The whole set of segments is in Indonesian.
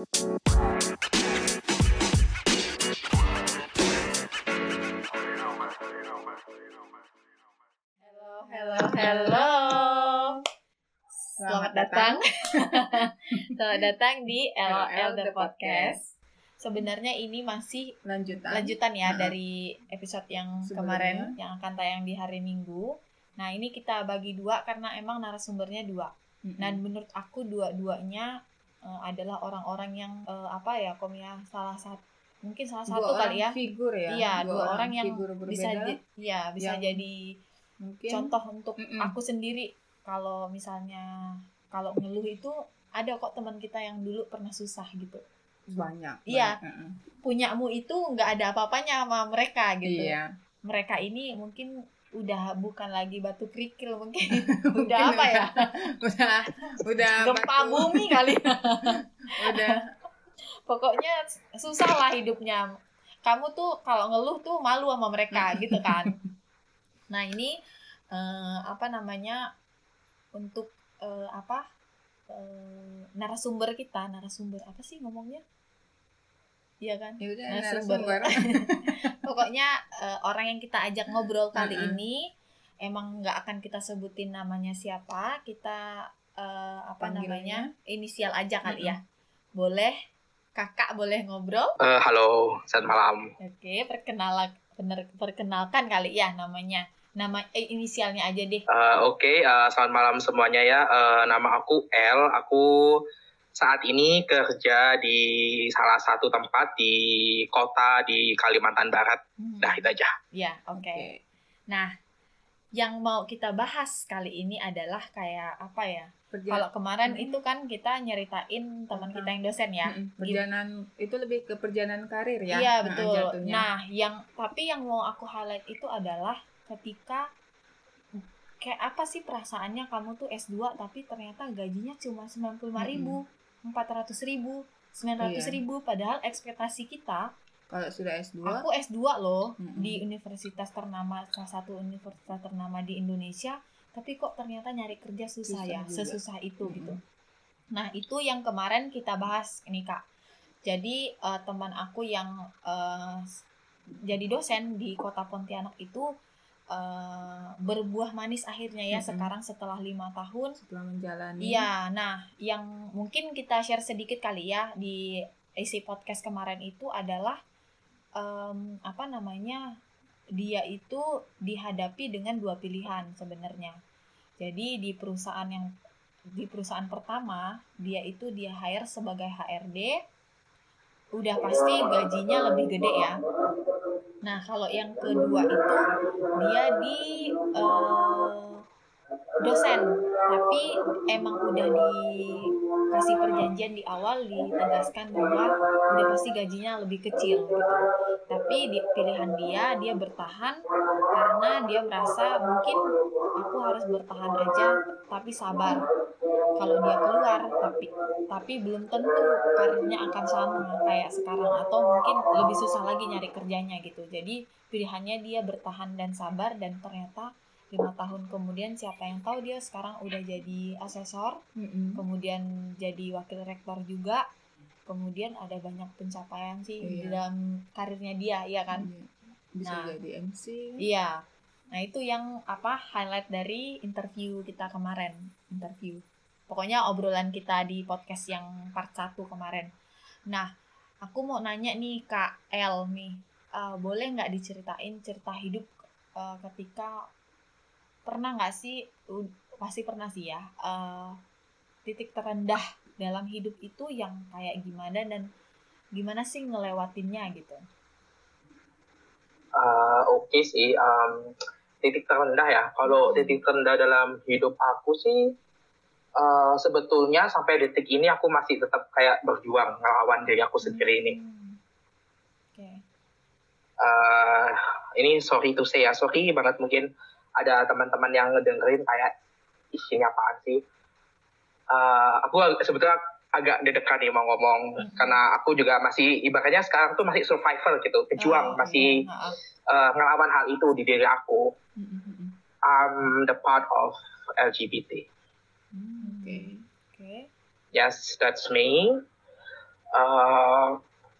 Halo, halo, halo. Selamat datang. Selamat datang di LL The Podcast. Sebenarnya ini masih lanjutan lanjutan ya Heeh. dari episode yang Sebelumnya. kemarin yang akan tayang di hari Minggu. Nah, ini kita bagi dua karena emang narasumbernya dua. Mm-mm. Dan menurut aku dua-duanya eh, adalah orang-orang yang eh, apa ya, kom ya salah satu mungkin salah dua satu orang kali ya. figur ya Iya, dua, orang, yang figur berbeda bisa iya, bisa yang jadi mungkin contoh untuk Mm-mm. aku sendiri kalau misalnya kalau ngeluh itu ada kok teman kita yang dulu pernah susah gitu banyak Iya. banyak, punyamu itu nggak ada apa-apanya sama mereka gitu iya mereka ini mungkin udah bukan lagi batu kerikil mungkin. Mungkin udah apa ya? udah. Udah gempa batu- bumi kali. Udah. Pokoknya susah lah hidupnya. Kamu tuh kalau ngeluh tuh malu sama mereka gitu kan. Nah ini eh, apa namanya untuk eh, apa eh, narasumber kita. Narasumber apa sih ngomongnya Iya kan ya udah Narasumber. narasumber pokoknya eh, orang yang kita ajak ngobrol kali Mm-mm. ini emang nggak akan kita sebutin namanya siapa kita eh, apa Panggilnya. namanya inisial aja kali ya boleh kakak boleh ngobrol Eh, halo, selamat malam. Oke, perkenalan bener perkenalkan kali ya namanya. Nama eh, inisialnya aja deh. Eh, Oke, eh, selamat malam semuanya ya. Eh, nama aku L. Aku saat ini kerja di salah satu tempat di kota di Kalimantan Barat. Hmm. Dah itu aja. Ya, oke. oke Nah, yang mau kita bahas kali ini adalah kayak apa ya? Perja- Kalau kemarin Hmm. itu kan kita nyeritain teman kita yang dosen ya. Mm-mm. perjalanan itu lebih ke perjalanan karir ya Iya, Nah, betul. jatuhnya. Nah, yang tapi yang mau aku highlight itu adalah ketika kayak apa sih perasaannya kamu tuh S2 tapi ternyata gajinya cuma 95.000 ribu, 400 ribu, 900 Iya. ribu padahal ekspektasi kita kalau sudah S2 aku S2 loh Mm-mm. di universitas ternama salah satu universitas ternama di Indonesia tapi kok ternyata nyari kerja susah, Susah ya juga. sesusah itu Mm-mm. gitu nah itu yang kemarin kita bahas ini kak jadi eh, teman aku yang s- jadi dosen di kota Pontianak itu eh, berbuah manis akhirnya ya Mm-mm. sekarang setelah lima tahun setelah menjalani Iya, nah yang mungkin kita share sedikit kali ya di isi podcast kemarin itu adalah em, apa namanya dia itu dihadapi dengan dua pilihan sebenarnya. Jadi di perusahaan yang di perusahaan pertama dia itu dia hire sebagai HRD, udah pasti gajinya lebih gede ya. Nah kalau yang kedua itu dia di eh, dosen. Tapi emang udah dikasih perjanjian di awal ditegaskan bahwa udah pasti gajinya lebih kecil gitu. Tapi di pilihan dia dia bertahan karena dia merasa mungkin aku harus bertahan aja tapi sabar kalau dia keluar tapi tapi belum tentu karirnya akan sama kayak sekarang atau mungkin lebih susah lagi nyari kerjanya gitu jadi pilihannya dia bertahan dan sabar dan ternyata lima tahun kemudian siapa yang tahu dia sekarang udah jadi asesor Mm-mm. kemudian jadi wakil rektor juga kemudian ada banyak pencapaian sih Iya. dalam karirnya dia ya kan Iya. bisa Nah. jadi MC iya nah itu yang apa highlight dari interview kita kemarin interview pokoknya obrolan kita di podcast yang part 1 kemarin nah aku mau nanya nih kak L nih eh, boleh nggak diceritain cerita hidup eh, ketika pernah nggak sih u- pasti pernah sih ya eh, titik terendah dalam hidup itu yang kayak gimana dan gimana sih ngelewatinnya gitu Eh, Oke sih, em, titik terendah ya. Kalau Hmm. titik terendah dalam hidup aku sih, eh, sebetulnya sampai detik ini aku masih tetap kayak berjuang ngelawan diri aku sendiri ini. Hmm. oke eh ini sorry to say ya, sorry banget mungkin ada teman-teman yang ngedengerin kayak isinya apaan sih. Eh aku sebetulnya agak deg-degan nih mau ngomong Mhm. karena aku juga masih ibaratnya sekarang tuh masih survivor gitu, pejuang Oh, masih iya. Ha-ha. eh, ngelawan hal itu di diri aku. Mm-mm. I'm the part of LGBT. Hmm, Oke. Oke. Yes, that's me. uh,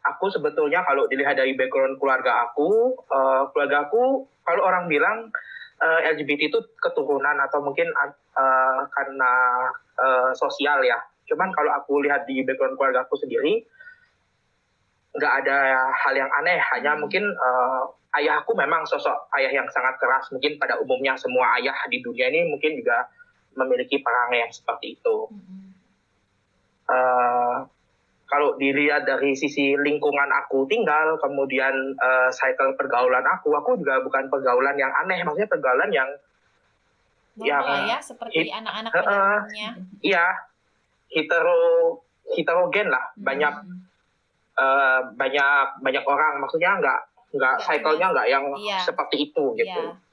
aku sebetulnya kalau dilihat dari background keluarga aku, uh, keluarga aku kalau orang bilang uh, LGBT itu keturunan atau mungkin uh, karena uh, sosial ya. Cuman kalau aku lihat di background keluarga aku sendiri, nggak ada hal yang aneh. Hanya mungkin uh, ayahku memang sosok ayah yang sangat keras. Mungkin pada umumnya semua ayah di dunia ini mungkin juga memiliki perangai yang seperti itu. Uh, kalau dilihat dari sisi lingkungan aku tinggal, kemudian uh, cycle pergaulan aku, aku juga bukan pergaulan yang aneh, maksudnya pergaulan yang Normal yang ya, seperti anak-anak uh, uh, Iya, hetero heterogen lah, hmm. banyak uh, banyak banyak orang, maksudnya nggak nggak cycle-nya nggak yang iya. seperti itu gitu. Iya.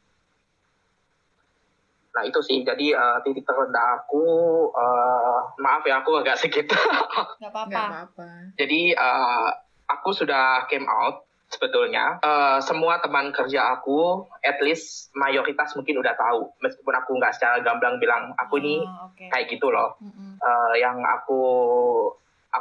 Nah itu sih, jadi uh, titik terendah aku, uh, maaf ya aku agak segitu. Gak apa-apa. Jadi uh, aku sudah came out sebetulnya. Uh, semua teman kerja aku, at least mayoritas mungkin udah tahu. Meskipun aku nggak secara gamblang bilang aku ini oh, okay. kayak gitu loh. Mm -hmm. uh, yang aku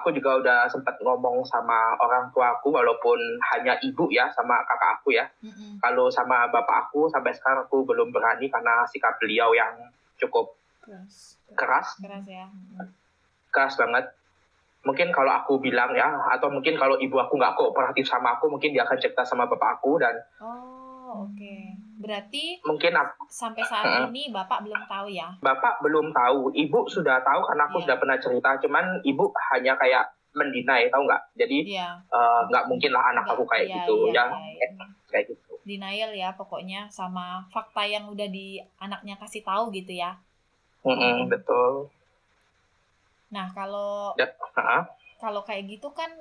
aku juga udah sempat ngomong sama orang tua aku walaupun hanya ibu ya sama kakak aku ya. Mm-hmm. Kalau sama bapak aku sampai sekarang aku belum berani karena sikap beliau yang cukup keras. Keras. Keras ya. Mm-hmm. Keras banget. Mungkin kalau aku bilang ya atau mungkin kalau ibu aku nggak kooperatif sama aku mungkin dia akan cerita sama bapak aku dan Oh, oke. Okay. Berarti mungkin aku, sampai saat uh, ini Bapak belum tahu ya? Bapak belum tahu. Ibu sudah tahu karena aku yeah. sudah pernah cerita. Cuman Ibu hanya kayak mendinai, tahu nggak? Jadi iya. eh, nggak yeah. uh, mungkin lah anak aku kayak yeah, gitu, yeah, yang yeah, yeah. kayak gitu. Denial ya pokoknya sama fakta yang udah di anaknya kasih tahu gitu ya? Mm -hmm, betul. Nah kalau ya, uh kalau kayak gitu kan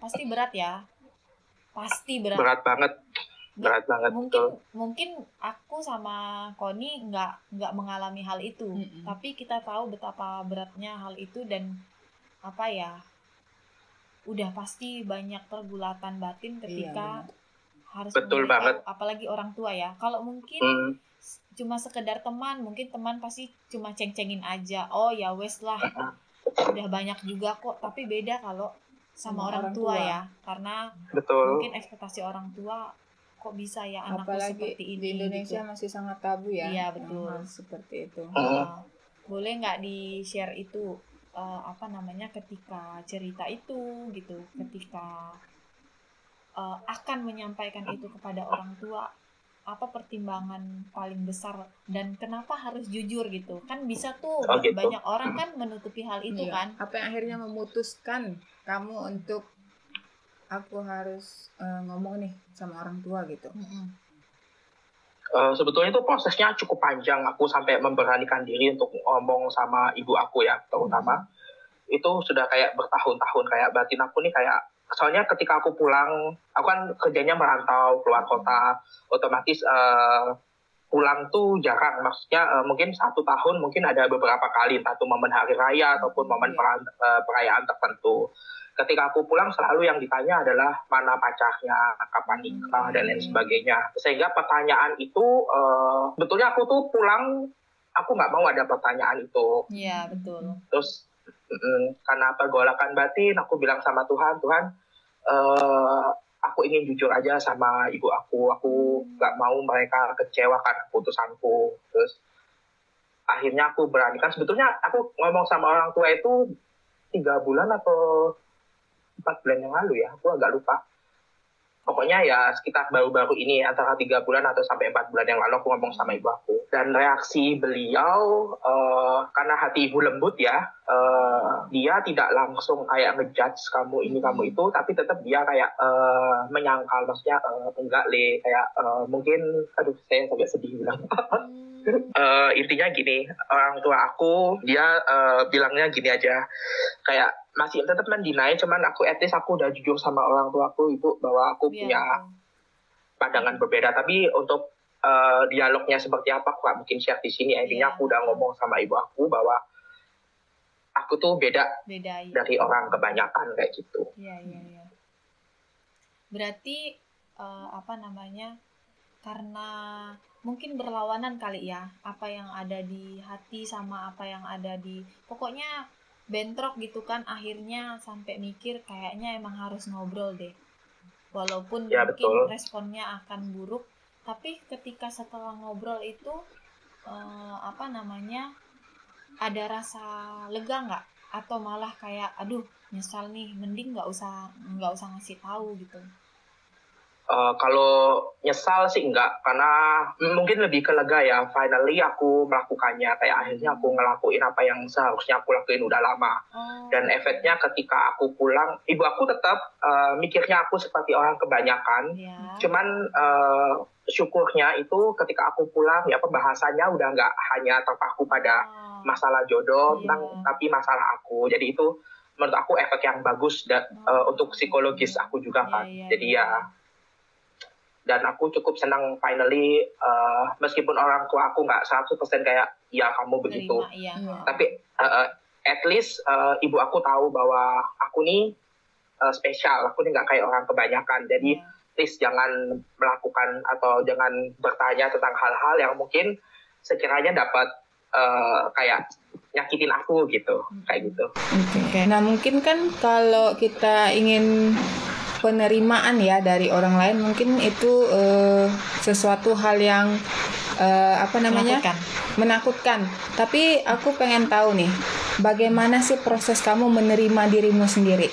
pasti berat ya, pasti berat. Berat banget berat banget mungkin tuh. mungkin aku sama Koni nggak nggak mengalami hal itu. Mm -hmm. tapi kita tahu betapa beratnya hal itu dan apa ya udah pasti banyak pergulatan batin ketika iya, harus betul banget. apalagi orang tua ya. Kalau mungkin mm. cuma sekedar teman mungkin teman pasti cuma ceng-cengin aja. Oh ya wes lah. Udah banyak juga kok. Tapi beda kalau sama, sama orang, orang tua, tua. ya. Karena betul. mungkin ekspektasi orang tua kok bisa ya anakku Apalagi seperti ini di Indonesia gitu. masih sangat tabu ya iya betul seperti itu uh, boleh nggak di share itu uh, apa namanya ketika cerita itu gitu ketika uh, akan menyampaikan itu kepada orang tua apa pertimbangan paling besar dan kenapa harus jujur gitu kan bisa tuh oh, gitu. banyak orang kan menutupi hal itu iya. kan apa yang akhirnya memutuskan kamu untuk aku harus uh, ngomong nih sama orang tua gitu? Uh, sebetulnya itu prosesnya cukup panjang. Aku sampai memberanikan diri untuk ngomong sama ibu aku ya, terutama. Mm -hmm. Itu sudah kayak bertahun-tahun kayak batin aku nih kayak soalnya ketika aku pulang, aku kan kerjanya merantau keluar kota, otomatis uh, pulang tuh jarang. Maksudnya uh, mungkin satu tahun mungkin ada beberapa kali, entah itu momen hari raya ataupun momen yeah. perayaan tertentu ketika aku pulang selalu yang ditanya adalah mana pacarnya, kapan nikah dan lain sebagainya. Sehingga pertanyaan itu uh, betulnya aku tuh pulang aku nggak mau ada pertanyaan itu. Iya betul. Terus mm, karena pergolakan batin aku bilang sama Tuhan, Tuhan uh, aku ingin jujur aja sama ibu aku. Aku nggak mau mereka kecewakan keputusanku. Terus akhirnya aku beranikan. Sebetulnya aku ngomong sama orang tua itu tiga bulan atau empat bulan yang lalu ya aku agak lupa. Pokoknya ya sekitar baru-baru ini antara tiga bulan atau sampai empat bulan yang lalu aku ngomong sama ibu aku. Dan reaksi beliau uh, karena hati ibu lembut ya uh, dia tidak langsung kayak ngejudge kamu ini kamu itu tapi tetap dia kayak uh, menyangkal. Maksudnya uh, enggak le. Kayak uh, mungkin aduh saya agak sedih bilang. Uh, intinya gini orang tua aku dia uh, bilangnya gini aja. Kayak masih tetap mendinai cuman aku etis aku udah jujur sama orang tua aku ibu bahwa aku yeah. punya pandangan berbeda tapi untuk uh, dialognya seperti apa aku gak mungkin share di sini intinya yeah. aku udah ngomong sama ibu aku bahwa aku tuh beda, beda iya. dari orang kebanyakan kayak gitu iya iya iya berarti uh, apa namanya karena mungkin berlawanan kali ya apa yang ada di hati sama apa yang ada di pokoknya bentrok gitu kan akhirnya sampai mikir kayaknya emang harus ngobrol deh. Walaupun Ya, mungkin betul. responnya akan buruk tapi ketika setelah ngobrol itu eh, apa namanya ada rasa lega nggak? Atau malah kayak aduh nyesal nih mending nggak usah nggak usah ngasih tahu gitu Eh, kalau nyesal sih enggak karena mungkin lebih ke lega ya. Finally aku melakukannya. Kayak akhirnya aku ngelakuin apa yang seharusnya aku lakuin udah lama. Oh, dan efeknya ketika aku pulang ibu aku tetap eh, mikirnya aku seperti orang kebanyakan. Ya cuman eh, syukurnya itu ketika aku pulang ya pembahasannya udah nggak hanya terpaku pada Oh, masalah jodoh Iya. tentang tapi masalah aku. Jadi itu menurut aku efek yang bagus da- eh, untuk psikologis aku juga kan. Iya, jadi iya. ya dan aku cukup senang finally eh, meskipun orang tua aku nggak 100% kayak ya kamu begitu Nerima, iya. Tapi eh, at least eh, ibu aku tahu bahwa aku nih eh, spesial aku nih nggak kayak orang kebanyakan jadi Iya. please jangan melakukan atau jangan bertanya tentang hal-hal yang mungkin sekiranya dapat eh, kayak nyakitin aku gitu kayak gitu Oke. Nah mungkin kan kalau kita ingin penerimaan ya dari orang lain mungkin itu eh, sesuatu hal yang eh, apa namanya Menakutkan. menakutkan. Tapi aku pengen tahu nih bagaimana sih proses kamu menerima dirimu sendiri.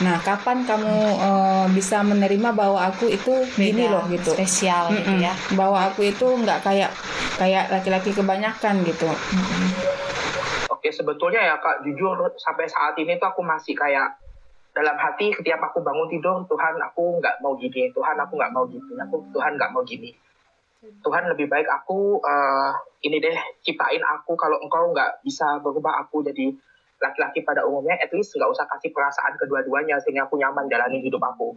Nah kapan kamu eh, bisa menerima bahwa aku itu gini Beda, loh gitu. spesial gitu Mm-mm. ya Bahwa aku itu nggak kayak kayak laki-laki kebanyakan gitu. oke sebetulnya ya kak jujur sampai saat ini tuh aku masih kayak dalam hati setiap aku bangun tidur Tuhan aku nggak mau gini Tuhan aku nggak mau gini aku Tuhan nggak mau gini. Tuhan lebih baik aku eh, ini deh ciptain aku kalau engkau nggak bisa berubah aku jadi laki-laki pada umumnya at least nggak usah kasih perasaan kedua-duanya sehingga aku nyaman jalani hidup aku.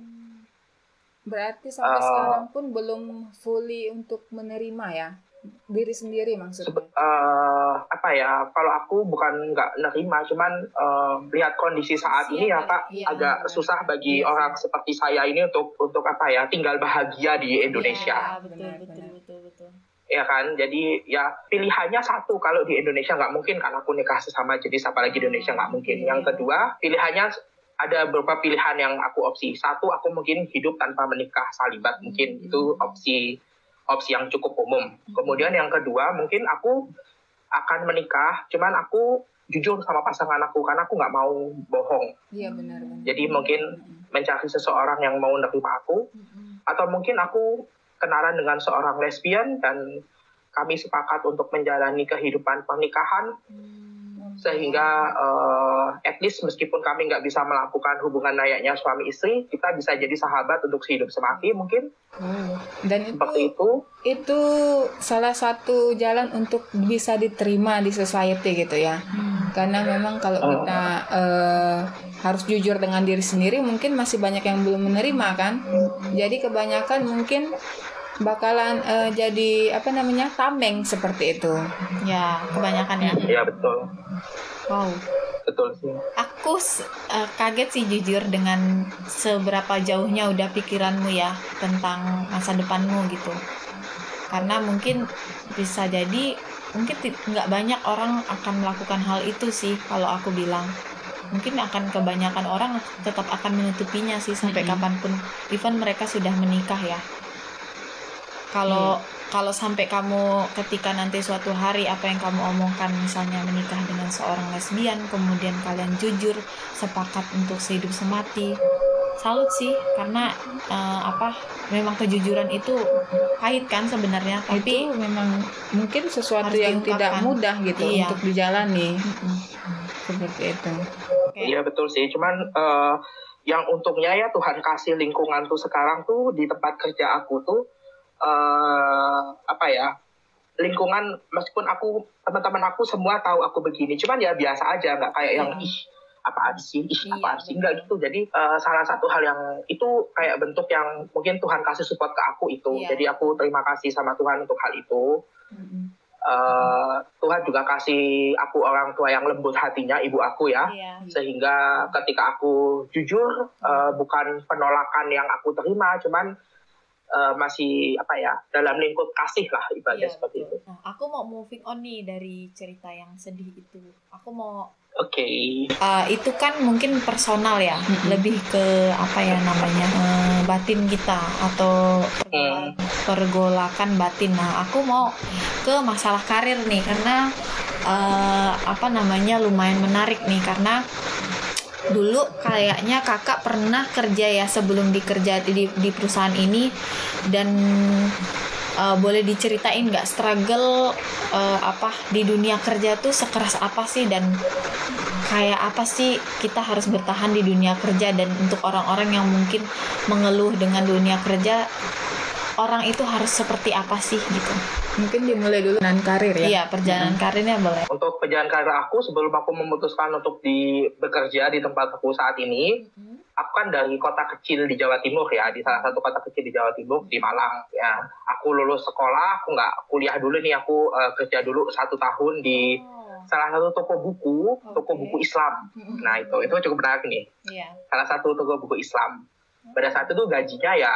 Berarti sampai Eh, sekarang pun belum fully untuk menerima ya diri sendiri maksudnya. Sebe- eh, apa ya kalau aku bukan nggak nerima cuman eh, lihat kondisi saat ini ya kak Iya, agak benar. susah bagi Iya, orang seperti saya ini untuk untuk apa ya tinggal bahagia di Indonesia Iya, betul Benar, betul benar. betul betul ya kan jadi ya pilihannya satu kalau di Indonesia nggak mungkin kan aku nikah sesama jenis apalagi di Indonesia nggak mungkin Iya. yang kedua pilihannya ada beberapa pilihan yang aku opsi satu aku mungkin hidup tanpa menikah salibat mungkin Hmm. itu opsi opsi yang cukup umum. Kemudian yang kedua mungkin aku akan menikah cuman aku jujur sama pasangan aku karena aku nggak mau bohong. Iya benar benar. jadi mungkin mencari seseorang yang mau menerima aku atau mungkin aku kenalan dengan seorang lesbian dan kami sepakat untuk menjalani kehidupan pernikahan sehingga eh, at least meskipun kami nggak bisa melakukan hubungan layaknya suami istri kita bisa jadi sahabat untuk sehidup semati mungkin Oh. Dan itu seperti itu itu salah satu jalan untuk bisa diterima di society gitu ya. Karena memang kalau Oh. kita eh, harus jujur dengan diri sendiri mungkin masih banyak yang belum menerima kan. Jadi kebanyakan mungkin bakalan eh, jadi apa namanya tameng seperti itu. ya kebanyakan ya. Ya betul. Wow. Betul sih. Aku eh, kaget sih jujur dengan seberapa jauhnya udah pikiranmu ya tentang masa depanmu gitu. Karena mungkin bisa jadi mungkin nggak banyak orang akan melakukan hal itu sih kalau aku bilang. Mungkin akan kebanyakan orang tetap akan menutupinya sih sampai Mm-mm. kapan pun. Even mereka sudah menikah ya kalau kalau sampai kamu ketika nanti suatu hari apa yang kamu omongkan misalnya menikah dengan seorang lesbian kemudian kalian jujur sepakat untuk sehidup semati salut sih karena eh, apa memang kejujuran itu pahit kan sebenarnya tapi itu memang mungkin sesuatu yang tidak diungkapkan. mudah gitu Iya. untuk dijalani Mm-mm. seperti itu. Kayak- Iya betul sih, cuman eh, yang untungnya ya Tuhan kasih lingkungan tuh sekarang tuh di tempat kerja aku tuh eh apa ya lingkungan meskipun aku teman-teman aku semua tahu aku begini, cuman ya biasa aja nggak kayak yang Iya. ih apaan sih, ih Iya, apaan sih betul. nggak gitu. Jadi eh, salah satu hal yang itu kayak bentuk yang mungkin Tuhan kasih support ke aku itu. Iya. Jadi aku terima kasih sama Tuhan untuk hal itu. Mm-mm. Eh, Tuhan juga kasih aku orang tua yang lembut hatinya, ibu aku ya Iya. sehingga ketika aku jujur eh, bukan penolakan yang aku terima cuman eh, masih apa ya dalam lingkup kasih lah ibaratnya Iya, seperti betul. itu Nah, aku mau moving on nih dari cerita yang sedih itu. Aku mau Oke. Uh, itu kan mungkin personal ya, lebih ke apa ya namanya uh, batin kita atau pergolakan, pergolakan batin. Nah, aku mau ke masalah karir nih karena uh, apa namanya lumayan menarik nih karena dulu kayaknya kakak pernah kerja ya sebelum dikerja di, di perusahaan ini. Dan uh, boleh diceritain nggak struggle uh, apa di dunia kerja tuh sekeras apa sih? Dan kayak apa sih kita harus bertahan di dunia kerja? Dan untuk orang-orang yang mungkin mengeluh dengan dunia kerja orang itu harus seperti apa sih gitu mungkin dimulai dulu dengan karir ya iya perjalanan hmm. karirnya boleh untuk perjalanan karir aku sebelum aku memutuskan untuk di bekerja di tempat aku saat ini hmm. aku kan dari kota kecil di Jawa Timur ya di salah satu kota kecil di Jawa Timur di Malang ya aku lulus sekolah aku nggak kuliah dulu nih aku uh, kerja dulu satu tahun di oh salah satu toko buku, okay. toko buku Islam. Nah itu itu cukup menarik nih. Yeah. Salah satu toko buku Islam. Pada saat itu gajinya ya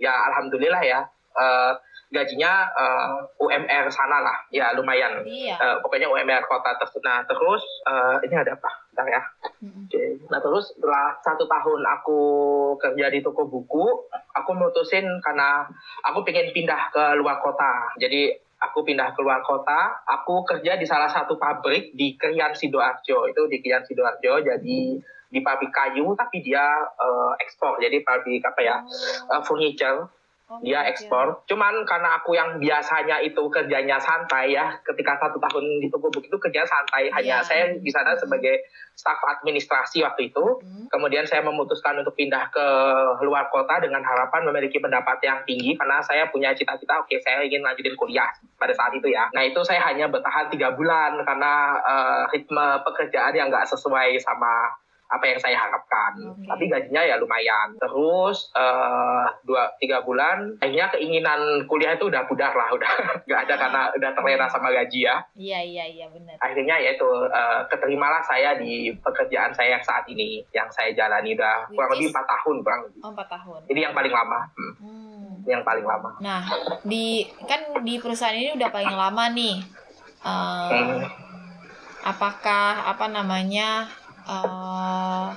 ya alhamdulillah ya. Uh, gajinya uh, eh, UMR sana lah, ya lumayan. Iya. Uh, pokoknya UMR kota tersebut. Nah terus uh, ini ada apa? Bentar ya. Mm-hmm. Okay. Nah terus setelah satu tahun aku kerja di toko buku, aku mutusin karena aku pengen pindah ke luar kota. Jadi aku pindah keluar kota, aku kerja di salah satu pabrik di Krian Sidoarjo. Itu di Krian Sidoarjo, jadi di pabrik kayu, tapi dia uh, ekspor. Jadi pabrik apa ya, uh, furniture Oh, dia iya. ekspor. Cuman karena aku yang biasanya itu kerjanya santai ya, ketika satu tahun di toko buku itu kerja santai, yeah. hanya saya di sana sebagai staf administrasi waktu itu. Mm. Kemudian saya memutuskan untuk pindah ke luar kota dengan harapan memiliki pendapat yang tinggi karena saya punya cita-cita, oke okay, saya ingin lanjutin kuliah pada saat itu ya. Nah itu saya hanya bertahan tiga bulan karena uh, ritme pekerjaan yang nggak sesuai sama apa yang saya harapkan. Okay. Tapi gajinya ya lumayan. Terus uh, dua tiga bulan, akhirnya keinginan kuliah itu udah pudar lah, udah nggak ada karena udah terlena sama gaji ya. Iya iya iya benar. Akhirnya ya itu uh, keterimalah saya di pekerjaan saya saat ini yang saya jalani udah Which kurang lebih empat tahun kurang lebih. Oh, empat tahun. Ini yang paling lama. Hmm. Hmm. Yang paling lama. Nah di kan di perusahaan ini udah paling lama nih. Uh, hmm. Apakah apa namanya uh,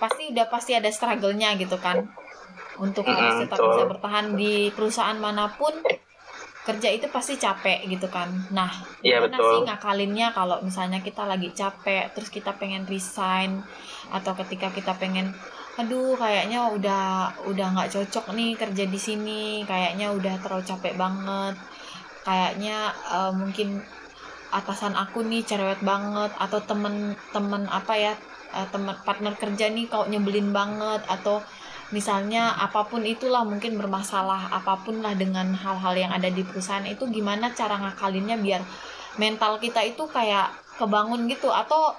pasti udah pasti ada struggle-nya gitu kan. Untuk harus tetap bisa bertahan di perusahaan mana pun kerja itu pasti capek gitu kan. Nah ya, gimana betul. sih ngakalinnya kalau misalnya kita lagi capek terus kita pengen resign atau ketika kita pengen aduh kayaknya udah udah nggak cocok nih kerja di sini kayaknya udah terlalu capek banget kayaknya uh, mungkin atasan aku nih cerewet banget atau temen-temen apa ya uh, teman partner kerja nih kau nyebelin banget atau misalnya apa pun itulah mungkin bermasalah apa pun lah dengan hal-hal yang ada di perusahaan itu gimana cara ngakalinnya biar mental kita itu kayak kebangun gitu? Atau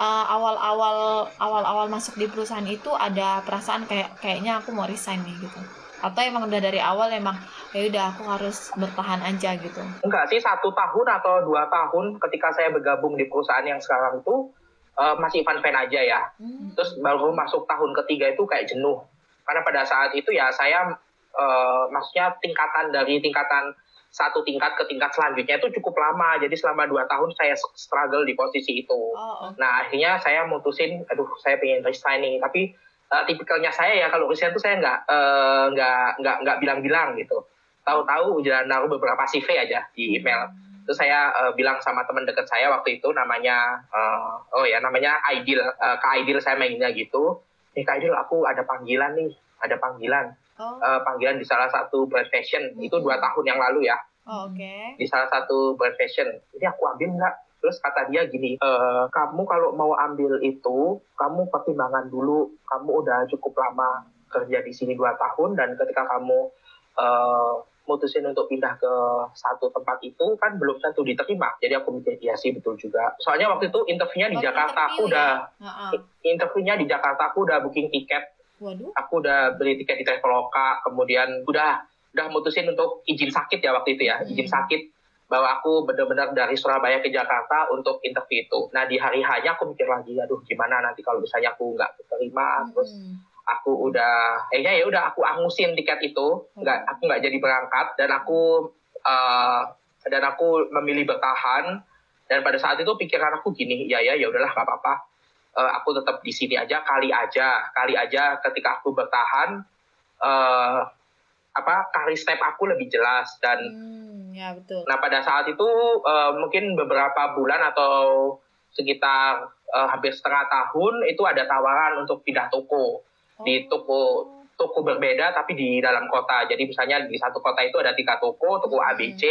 uh, awal-awal awal-awal masuk di perusahaan itu ada perasaan kayak kayaknya aku mau resign nih gitu atau emang udah dari awal emang ya udah aku harus bertahan aja gitu. Enggak sih satu tahun atau dua tahun ketika saya bergabung di perusahaan yang sekarang itu uh, masih fun fan aja ya. Hmm. terus baru masuk tahun ketiga itu kayak jenuh. Karena pada saat itu ya saya uh, maksudnya tingkatan dari tingkatan satu tingkat ke tingkat selanjutnya itu cukup lama. Jadi selama dua tahun saya struggle di posisi itu. Oh, okay. nah akhirnya saya mutusin aduh saya pengen resign nih. Tapi uh, tipikalnya saya ya kalau resign tuh saya nggak uh, nggak nggak nggak bilang-bilang gitu. Tahu-tahu udah naruh beberapa CV aja di email. Terus saya uh, bilang sama teman dekat saya waktu itu namanya uh, oh ya namanya Aidil uh, Kak Aidil saya mainnya gitu. Nih Kak Aidil aku ada panggilan nih ada panggilan. Oh. uh, panggilan di salah satu brand fashion. Mm -hmm. itu dua tahun yang lalu ya. Oh, oke. Okay. di salah satu brand fashion. Jadi aku ambil nggak Terus kata dia gini, e, kamu kalau mau ambil itu, kamu pertimbangan dulu. Kamu udah cukup lama kerja di sini dua tahun dan ketika kamu uh, mutusin untuk pindah ke satu tempat itu kan belum tentu diterima. Jadi aku mikir iya sih betul juga. Soalnya waktu itu interviewnya di oh, Jakarta aku udah ya? interviewnya di Jakarta aku udah booking tiket. Waduh. Aku udah beli tiket di Traveloka, kemudian udah udah mutusin untuk izin sakit ya waktu itu ya, hmm. izin sakit bahwa aku benar-benar dari Surabaya ke Jakarta untuk interview itu. Nah di hari hanya aku mikir lagi, aduh gimana nanti kalau misalnya aku nggak terima, hmm. terus aku udah, eh ya udah aku angusin tiket itu, nggak aku nggak jadi berangkat dan aku uh, dan aku memilih bertahan dan pada saat itu pikiran aku gini ya ya ya udahlah nggak apa-apa uh, aku tetap di sini aja kali aja kali aja ketika aku bertahan uh, apa kali step aku lebih jelas dan Hmm, ya betul. nah pada saat itu uh, mungkin beberapa bulan atau sekitar uh, hampir setengah tahun itu ada tawaran untuk pindah toko di toko toko berbeda tapi di dalam kota jadi misalnya di satu kota itu ada tiga toko toko Hmm. ABC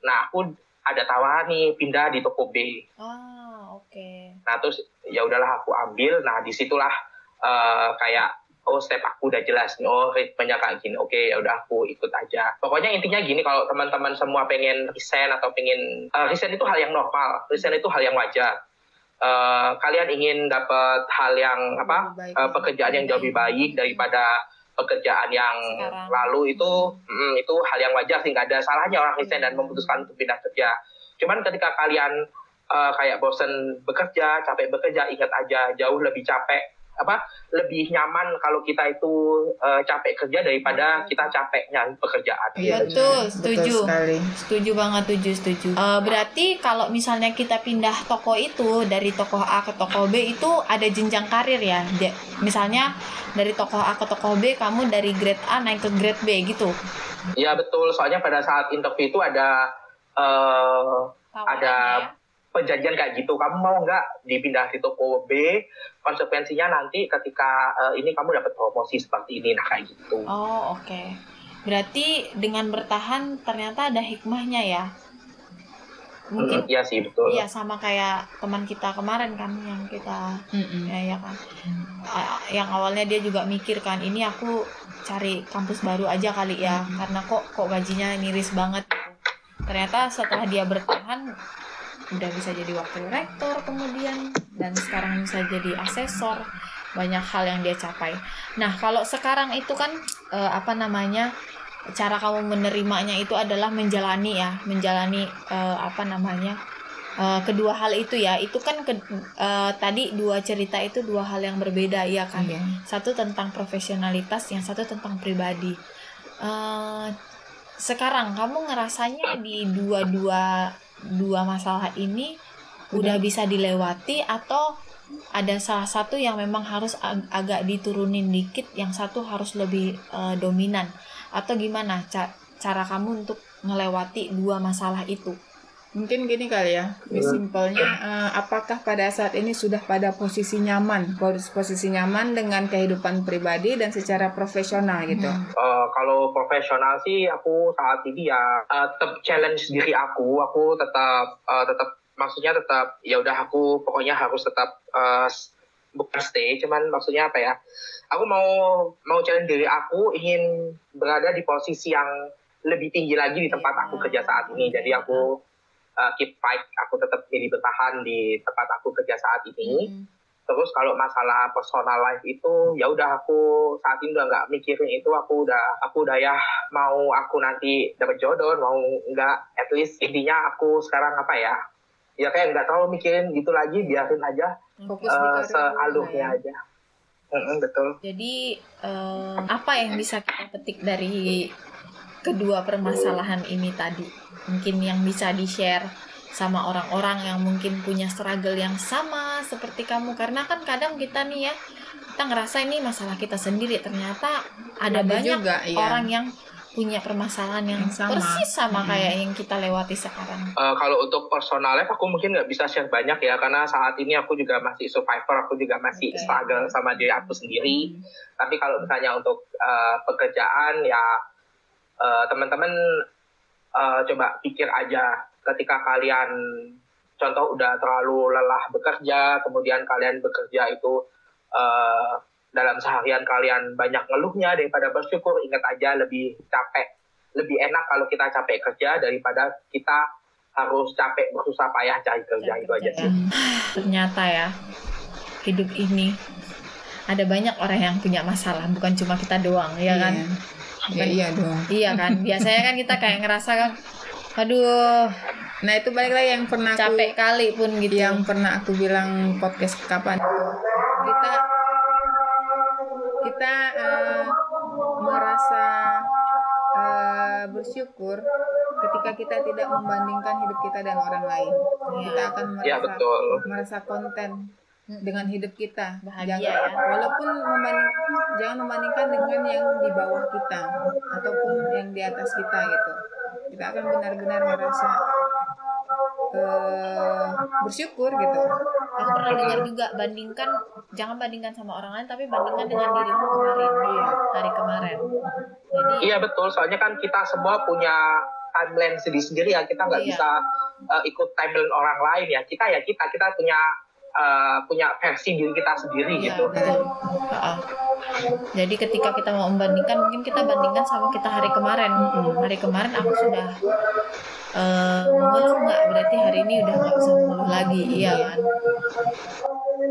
nah aku ada tawaran nih pindah di toko B Ah, oke. Nah terus ya udahlah aku ambil. Nah di situlah eh, kayak oh step aku udah jelas nih. Oh ritmenya kayak gini. Oke ya udah aku ikut aja. Pokoknya intinya gini kalau teman-teman semua pengen resign atau pengen eh, resign itu hal yang normal. Resign itu hal yang wajar. Eh, kalian ingin dapat hal yang apa baik, ya. pekerjaan yang jauh lebih baik daripada pekerjaan yang Sekarang. lalu itu mm, itu hal yang wajar sih nggak ada salahnya orang resign dan memutuskan untuk pindah kerja. Cuman ketika kalian eh, kayak bosen bekerja, capek bekerja, ingat aja jauh lebih capek apa lebih nyaman kalau kita itu eh, capek kerja daripada kita capek nyari pekerjaan. Iya, Betul, setuju. Betul sekali. Setuju banget, setuju, setuju. Eh, berarti kalau misalnya kita pindah toko itu dari toko A ke toko B itu ada jenjang karir ya. Ja- Misalnya dari toko A ke toko B, kamu dari grade A naik ke grade B gitu. Iya betul, soalnya pada saat interview itu ada eh, Tawarannya Ada ya. Perjanjian kayak gitu. Kamu mau nggak dipindah di toko B? Konsekuensinya nanti ketika eh, ini kamu dapat promosi seperti ini, nah kayak gitu. Oh, oke. Berarti dengan bertahan ternyata ada hikmahnya ya. Mungkin Mm, Iya sih betul. iya sama kayak teman kita kemarin kan yang kita Mm-mm. ya ya kan yang awalnya dia juga mikir kan ini aku cari kampus baru aja kali ya karena kok kok gajinya miris banget ternyata setelah dia bertahan udah bisa jadi wakil rektor kemudian dan sekarang bisa jadi asesor banyak hal yang dia capai. Nah kalau sekarang itu kan eh, apa namanya cara kamu menerimanya itu adalah menjalani ya menjalani eh, apa namanya eh, kedua hal itu ya. Itu kan ke- eh, tadi dua cerita itu dua hal yang berbeda ya kan? Iya. satu tentang profesionalitas yang satu tentang pribadi. Eh, sekarang kamu ngerasanya di dua-dua dua masalah ini udah bisa dilewati atau ada salah satu yang memang harus ag- agak diturunin dikit yang satu harus lebih eh, dominan? Atau gimana ca- cara kamu untuk ngelewati dua masalah itu Mungkin gini kali ya, simpelnya eh, apakah pada saat ini sudah pada posisi nyaman, pos- posisi nyaman dengan kehidupan pribadi dan secara profesional gitu. Eh, kalau profesional sih aku saat ini ya eh, tetap challenge diri aku. Aku tetap eh, tetap maksudnya tetap ya udah aku pokoknya harus tetap bukan stay, cuman maksudnya apa ya? Aku mau mau challenge diri aku ingin berada di posisi yang lebih tinggi lagi di tempat aku kerja saat ini. Jadi aku eh, keep fight, aku tetap jadi bertahan di tempat aku kerja saat ini. Hmm. Terus kalau masalah personal life itu ya udah aku saat ini udah nggak mikirin itu aku udah aku udah ya mau aku nanti dapat jodoh mau nggak at least intinya aku sekarang apa ya ya kayak nggak terlalu mikirin gitu lagi biarin aja Fokus karir dulu sealurnya ya. aja Mm-mm, betul Jadi eh, apa yang bisa kita petik dari kedua permasalahan ini tadi? Mungkin yang bisa di-share sama orang-orang yang mungkin punya struggle yang sama seperti kamu karena kan kadang kita nih ya kita ngerasa ini masalah kita sendiri ternyata ada, Ada banyak juga, iya. orang yang punya permasalahan yang, Yang sama. persis sama Mm-mm. kayak yang kita lewati sekarang. Eh, kalau untuk personal life aku mungkin nggak bisa share banyak ya karena saat ini aku juga masih survivor aku juga masih Oke. struggle sama diri aku sendiri tapi kalau misalnya untuk eh, pekerjaan ya eh, teman-teman eh, coba pikir aja ketika kalian contoh udah terlalu lelah bekerja kemudian kalian bekerja itu eh, dalam seharian kalian banyak ngeluhnya daripada bersyukur ingat aja lebih capek lebih enak kalau kita capek kerja daripada kita harus capek bersusah payah cari kerja itu aja sih. Ternyata ya hidup ini ada banyak orang yang punya masalah bukan cuma kita doang ya kan? Iya. Ya, iya dong. Iya kan, biasanya kan kita kayak ngerasa kan, aduh Nah itu balik lagi yang pernah aku capek kali pun gitu. yang pernah aku bilang podcast kapan itu kita kita eh, merasa eh, bersyukur ketika kita tidak membandingkan hidup kita dan orang lain. Iya. Kita akan merasa Ya betul. merasa konten dengan hidup kita. Bahagia jangan, ya. Walaupun membanding, jangan membandingkan dengan yang di bawah kita ataupun yang di atas kita gitu. Kita akan benar-benar merasa eh, bersyukur gitu. Aku pernah dengar juga bandingkan jangan bandingkan sama orang lain tapi bandingkan dengan dirimu kemarin iya, hari kemarin. Jadi Iya betul, soalnya kan kita semua punya timeline sendiri-sendiri ya, kita nggak Iya. bisa uh, ikut timeline orang lain ya. Kita ya kita, kita punya uh, punya versi diri kita sendiri Iya, gitu. betul. Jadi ketika kita mau membandingkan, mungkin kita bandingkan sama kita hari kemarin. Hari kemarin aku sudah eh, mengeluh nggak? Berarti hari ini udah nggak usah mengeluh lagi, iya kan?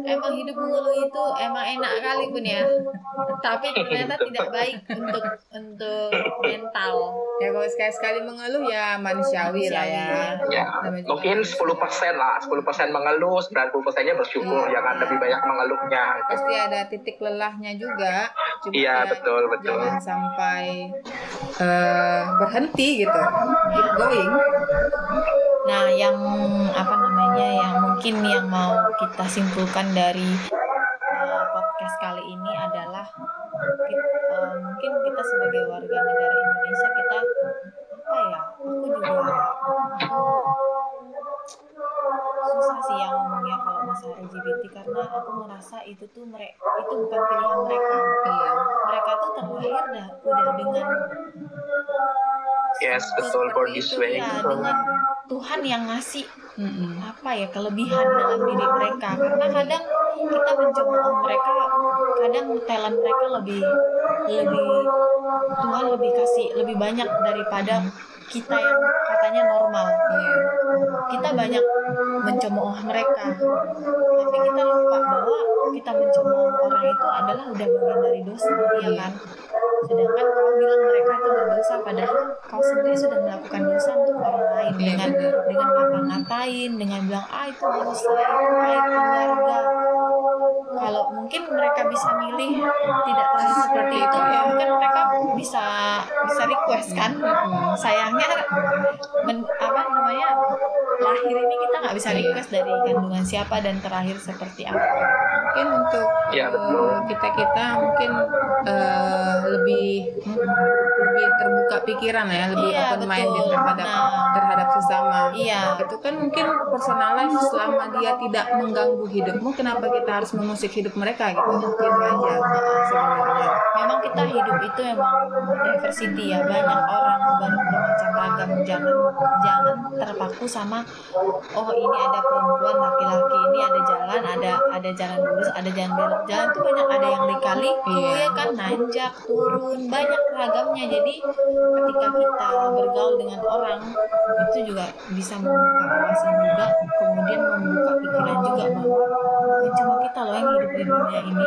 Emang hidup mengeluh itu emang enak kali pun ya, tapi ternyata tidak baik untuk untuk mental. Ya kalau sekali-sekali mengeluh ya manusiawi, lah ya. Ya, mungkin 10% lah, 10% mengeluh, 90%-nya bersyukur, Iya. jangan lebih banyak mengeluhnya. gitu. Pasti ada titik lelahnya juga. Cuma Iya, ya betul, betul. Jangan sampai eh, berhenti gitu. Keep going. Nah, yang apa namanya yang mungkin yang mau kita simpulkan dari uh, podcast kali ini adalah ki- uh, mungkin kita sebagai warga negara Indonesia kita apa ya? Aku juga aku susah sih yang ngomongnya kalau masalah LGBT karena aku merasa itu tuh mereka itu bukan pilihan mereka. Iya. Mereka tuh terlahir dah udah dengan Yes, betul, born this itu, way. ya, dengan Tuhan yang ngasih Mm-mm. apa ya kelebihan dalam diri mereka karena kadang kita mencemooh mereka kadang talent mereka lebih lebih Tuhan lebih kasih lebih banyak daripada kita yang katanya normal. Iya. kita banyak mencemooh mereka. Tapi kita lupa bahwa kita mencemooh orang itu adalah udah bagian dari dosa ya kan? Sedangkan kau bilang mereka itu berdosa padahal kau sendiri sudah melakukan dosa untuk orang lain. Iya, dengan dengan ngata-ngatain dengan bilang ah itu dosa itu aib keluarga. Kalau mungkin mereka bisa milih tidak terjadi seperti itu ya mungkin mereka bisa bisa request kan. Sayangnya men- apa namanya lahir ini kita nggak bisa Iya. request dari kandungan siapa dan terakhir seperti apa Mungkin untuk Iya, betul. kita kita mungkin eh, lebih lebih terbuka pikiran ya, lebih Iya, open minded betul. terhadap Nah. terhadap sesama. Iya. Itu kan mungkin personal life selama dia tidak mengganggu hidupmu, kenapa kita harus mengusik hidup mereka gitu? Gitu aja sebenarnya. memang kita hidup itu emang diversity ya banyak orang ber- bermacam ragam jangan jangan terpaku sama oh ini ada perempuan laki-laki ini ada jalan ada ada jalan lurus ada jalan belok jalan tuh banyak ada yang lika-liku Iya. ya kan nanjak turun banyak ragamnya jadi ketika kita bergaul dengan orang itu juga bisa membuka wawasan juga kemudian membuka pikiran juga bahwa bukan cuma kita loh yang hidup di dunia ini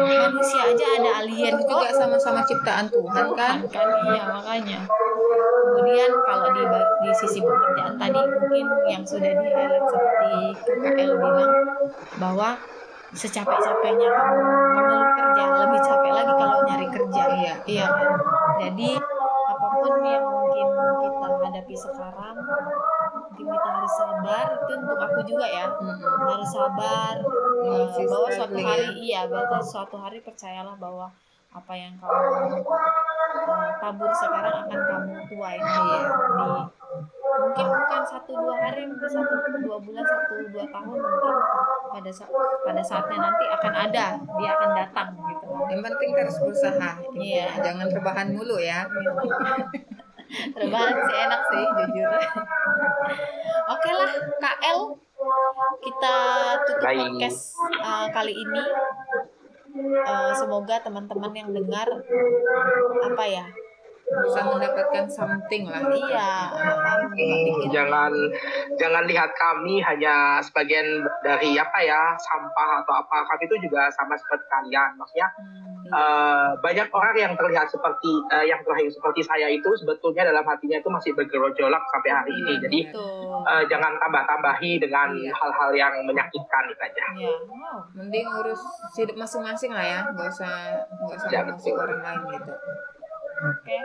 Iya. manusia aja ada alien Itu juga sama-sama ciptaan Tuhan kan? kan iya makanya kemudian kalau di di sisi pekerjaan tadi mungkin yang sudah di highlight seperti KKL bilang bahwa secapek-capeknya kamu mengeluh kerja lebih capek lagi kalau nyari kerja Iya. iya kan jadi apa pun yang mungkin kita hadapi sekarang mungkin kita harus sabar itu untuk aku juga ya Mm-mm. harus sabar masih bahwa suatu struggling hari ya. iya bahwa suatu hari percayalah bahwa apa yang kamu tabur sekarang akan kamu tuai nanti di mungkin bukan satu dua hari mungkin satu dua bulan satu dua tahun mungkin pada saat pada saatnya nanti akan ada dia akan datang gitu Yang penting terus berusaha. Iya. Jangan rebahan mulu ya. Rebahan sih enak sih jujur. Oke lah KL kita tutup Baik. podcast uh, kali ini. Uh, semoga teman-teman yang dengar apa ya Bisa mendapatkan something lah. iya Hmm, jangan jangan lihat kami hanya sebagian dari apa ya sampah atau apa. Kami itu juga sama seperti kalian. Maksudnya Hmm, eh, banyak orang yang terlihat seperti eh, yang terlihat seperti saya itu sebetulnya dalam hatinya itu masih bergerojolak sampai hari ini jadi betul. eh, jangan tambah-tambahi dengan Iya. hal-hal yang menyakitkan itu aja Iya. Wow. Mending urus hidup masing-masing lah ya. Nggak usah nggak usah Ya, betul. orang lain gitu. Oke.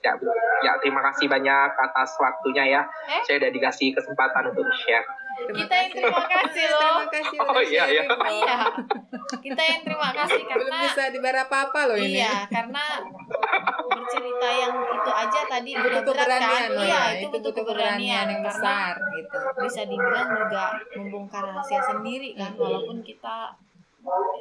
Ya, ya terima kasih banyak atas waktunya ya. Eh? Saya udah dikasih kesempatan untuk share. Terima Kita yang terima kasih loh. Terima kasih Oh, iya, iya. Iya. Kita yang terima kasih Belum karena bisa dibayar apa-apa loh ini. Iya, karena bercerita yang itu aja tadi udah Butuh berat kan? keberanian loh Iya, ya. itu butuh butuh keberanian, yang besar gitu. bisa dibilang juga membongkar rahasia sendiri kan, Hmm. walaupun kita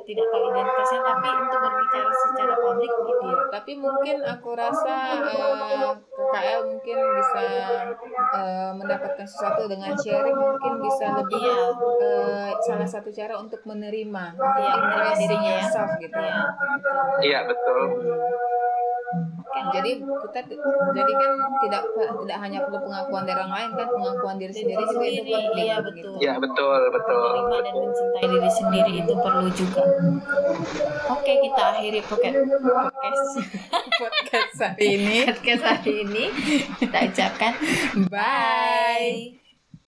tidak tahu identitasnya, tapi untuk berbicara secara publik gitu. Iya, tapi mungkin aku rasa eh, KKL mungkin bisa eh, mendapatkan sesuatu dengan sharing mungkin bisa lebih Iya. eh, salah satu cara untuk menerima, Iya, menerima dirinya ya. yourself gitu. Iya, betul. Iya betul. Lah. Jadi kita jadi kan tidak tidak hanya perlu pengakuan dari orang lain kan pengakuan diri sendiri juga itu penting. iya, gitu. betul. Iya betul betul. menerima dan mencintai diri sendiri itu perlu juga. Oke, kita akhiri podcast podcast Podcast hari ini. podcast hari ini. Kita ucapkan Bye. bye.